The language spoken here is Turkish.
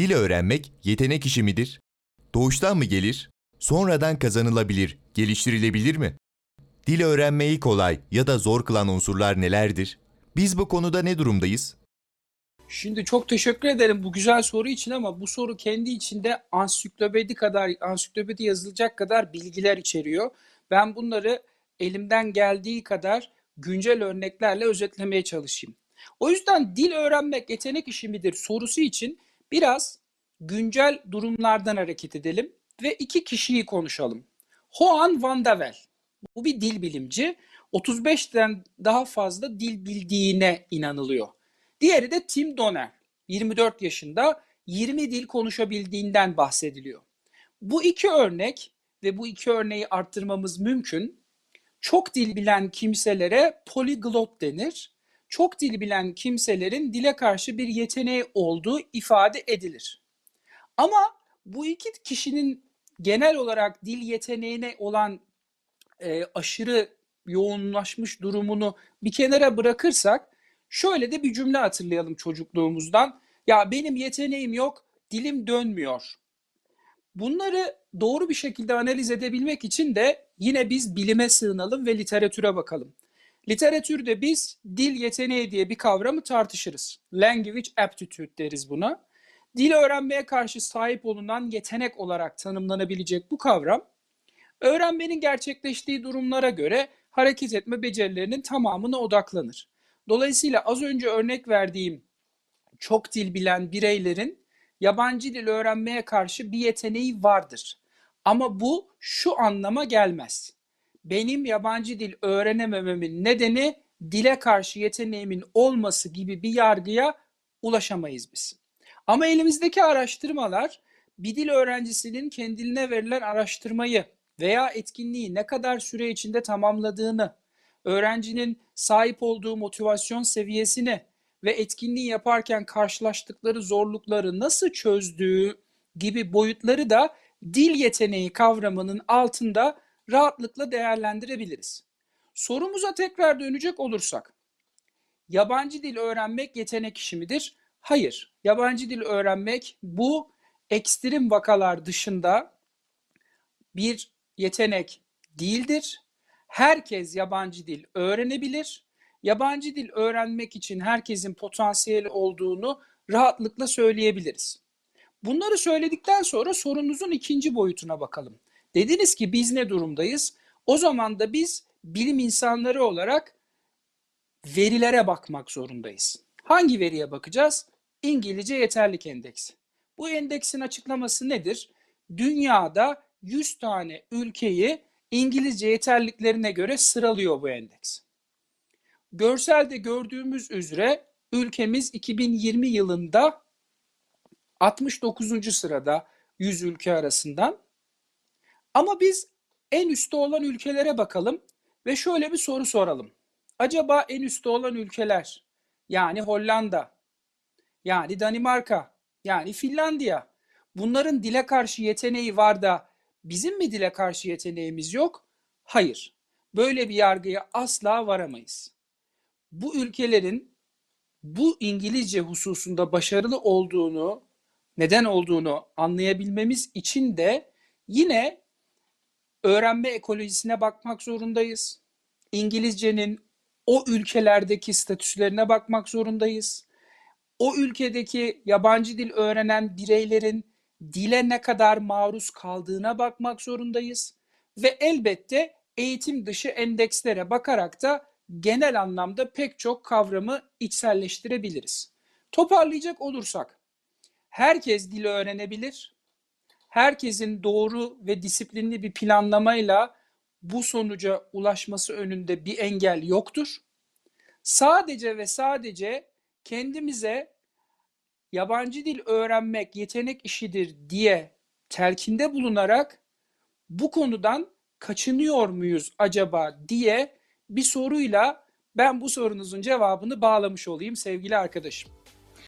Dil öğrenmek yetenek işi midir? Doğuştan mı gelir? Sonradan kazanılabilir, geliştirilebilir mi? Dil öğrenmeyi kolay ya da zor kılan unsurlar nelerdir? Biz bu konuda ne durumdayız? Şimdi çok teşekkür ederim bu güzel soru için ama bu soru kendi içinde ansiklopedi kadar ansiklopedi yazılacak kadar bilgiler içeriyor. Ben bunları elimden geldiği kadar güncel örneklerle özetlemeye çalışayım. O yüzden dil öğrenmek yetenek işi midir sorusu için biraz güncel durumlardan hareket edelim ve iki kişiyi konuşalım. Hoan van Wel. Bu bir dil bilimci. 35'ten daha fazla dil bildiğine inanılıyor. Diğeri de Tim Donner. 24 yaşında 20 dil konuşabildiğinden bahsediliyor. Bu iki örnek ve bu iki örneği arttırmamız mümkün. Çok dil bilen kimselere poliglot denir. Çok dil bilen kimselerin dile karşı bir yeteneği olduğu ifade edilir. Ama bu iki kişinin genel olarak dil yeteneğine olan e, aşırı yoğunlaşmış durumunu bir kenara bırakırsak şöyle de bir cümle hatırlayalım çocukluğumuzdan. Ya benim yeteneğim yok, dilim dönmüyor. Bunları doğru bir şekilde analiz edebilmek için de yine biz bilime sığınalım ve literatüre bakalım. Literatürde biz dil yeteneği diye bir kavramı tartışırız. Language aptitude deriz buna. Dil öğrenmeye karşı sahip olunan yetenek olarak tanımlanabilecek bu kavram, öğrenmenin gerçekleştiği durumlara göre hareket etme becerilerinin tamamına odaklanır. Dolayısıyla az önce örnek verdiğim çok dil bilen bireylerin yabancı dil öğrenmeye karşı bir yeteneği vardır. Ama bu şu anlama gelmez. Benim yabancı dil öğrenemememin nedeni dile karşı yeteneğimin olması gibi bir yargıya ulaşamayız biz. Ama elimizdeki araştırmalar bir dil öğrencisinin kendine verilen araştırmayı veya etkinliği ne kadar süre içinde tamamladığını, öğrencinin sahip olduğu motivasyon seviyesini ve etkinliği yaparken karşılaştıkları zorlukları nasıl çözdüğü gibi boyutları da dil yeteneği kavramının altında rahatlıkla değerlendirebiliriz. Sorumuza tekrar dönecek olursak, yabancı dil öğrenmek yetenek işi midir? Hayır. Yabancı dil öğrenmek bu ekstrem vakalar dışında bir yetenek değildir. Herkes yabancı dil öğrenebilir. Yabancı dil öğrenmek için herkesin potansiyeli olduğunu rahatlıkla söyleyebiliriz. Bunları söyledikten sonra sorunuzun ikinci boyutuna bakalım. Dediniz ki biz ne durumdayız? O zaman da biz bilim insanları olarak verilere bakmak zorundayız. Hangi veriye bakacağız? İngilizce yeterlik endeksi. Bu endeksin açıklaması nedir? Dünyada 100 tane ülkeyi İngilizce yeterliklerine göre sıralıyor bu endeks. Görselde gördüğümüz üzere ülkemiz 2020 yılında 69. sırada 100 ülke arasından. Ama biz en üstte olan ülkelere bakalım ve şöyle bir soru soralım. Acaba en üstte olan ülkeler yani Hollanda, yani Danimarka, yani Finlandiya bunların dile karşı yeteneği var da bizim mi dile karşı yeteneğimiz yok? Hayır. Böyle bir yargıya asla varamayız. Bu ülkelerin bu İngilizce hususunda başarılı olduğunu, neden olduğunu anlayabilmemiz için de yine öğrenme ekolojisine bakmak zorundayız. İngilizcenin o ülkelerdeki statüslerine bakmak zorundayız. O ülkedeki yabancı dil öğrenen bireylerin dile ne kadar maruz kaldığına bakmak zorundayız ve elbette eğitim dışı endekslere bakarak da genel anlamda pek çok kavramı içselleştirebiliriz. Toparlayacak olursak, herkes dili öğrenebilir. Herkesin doğru ve disiplinli bir planlamayla bu sonuca ulaşması önünde bir engel yoktur. Sadece ve sadece kendimize yabancı dil öğrenmek yetenek işidir diye telkinde bulunarak bu konudan kaçınıyor muyuz acaba diye bir soruyla ben bu sorunuzun cevabını bağlamış olayım sevgili arkadaşım.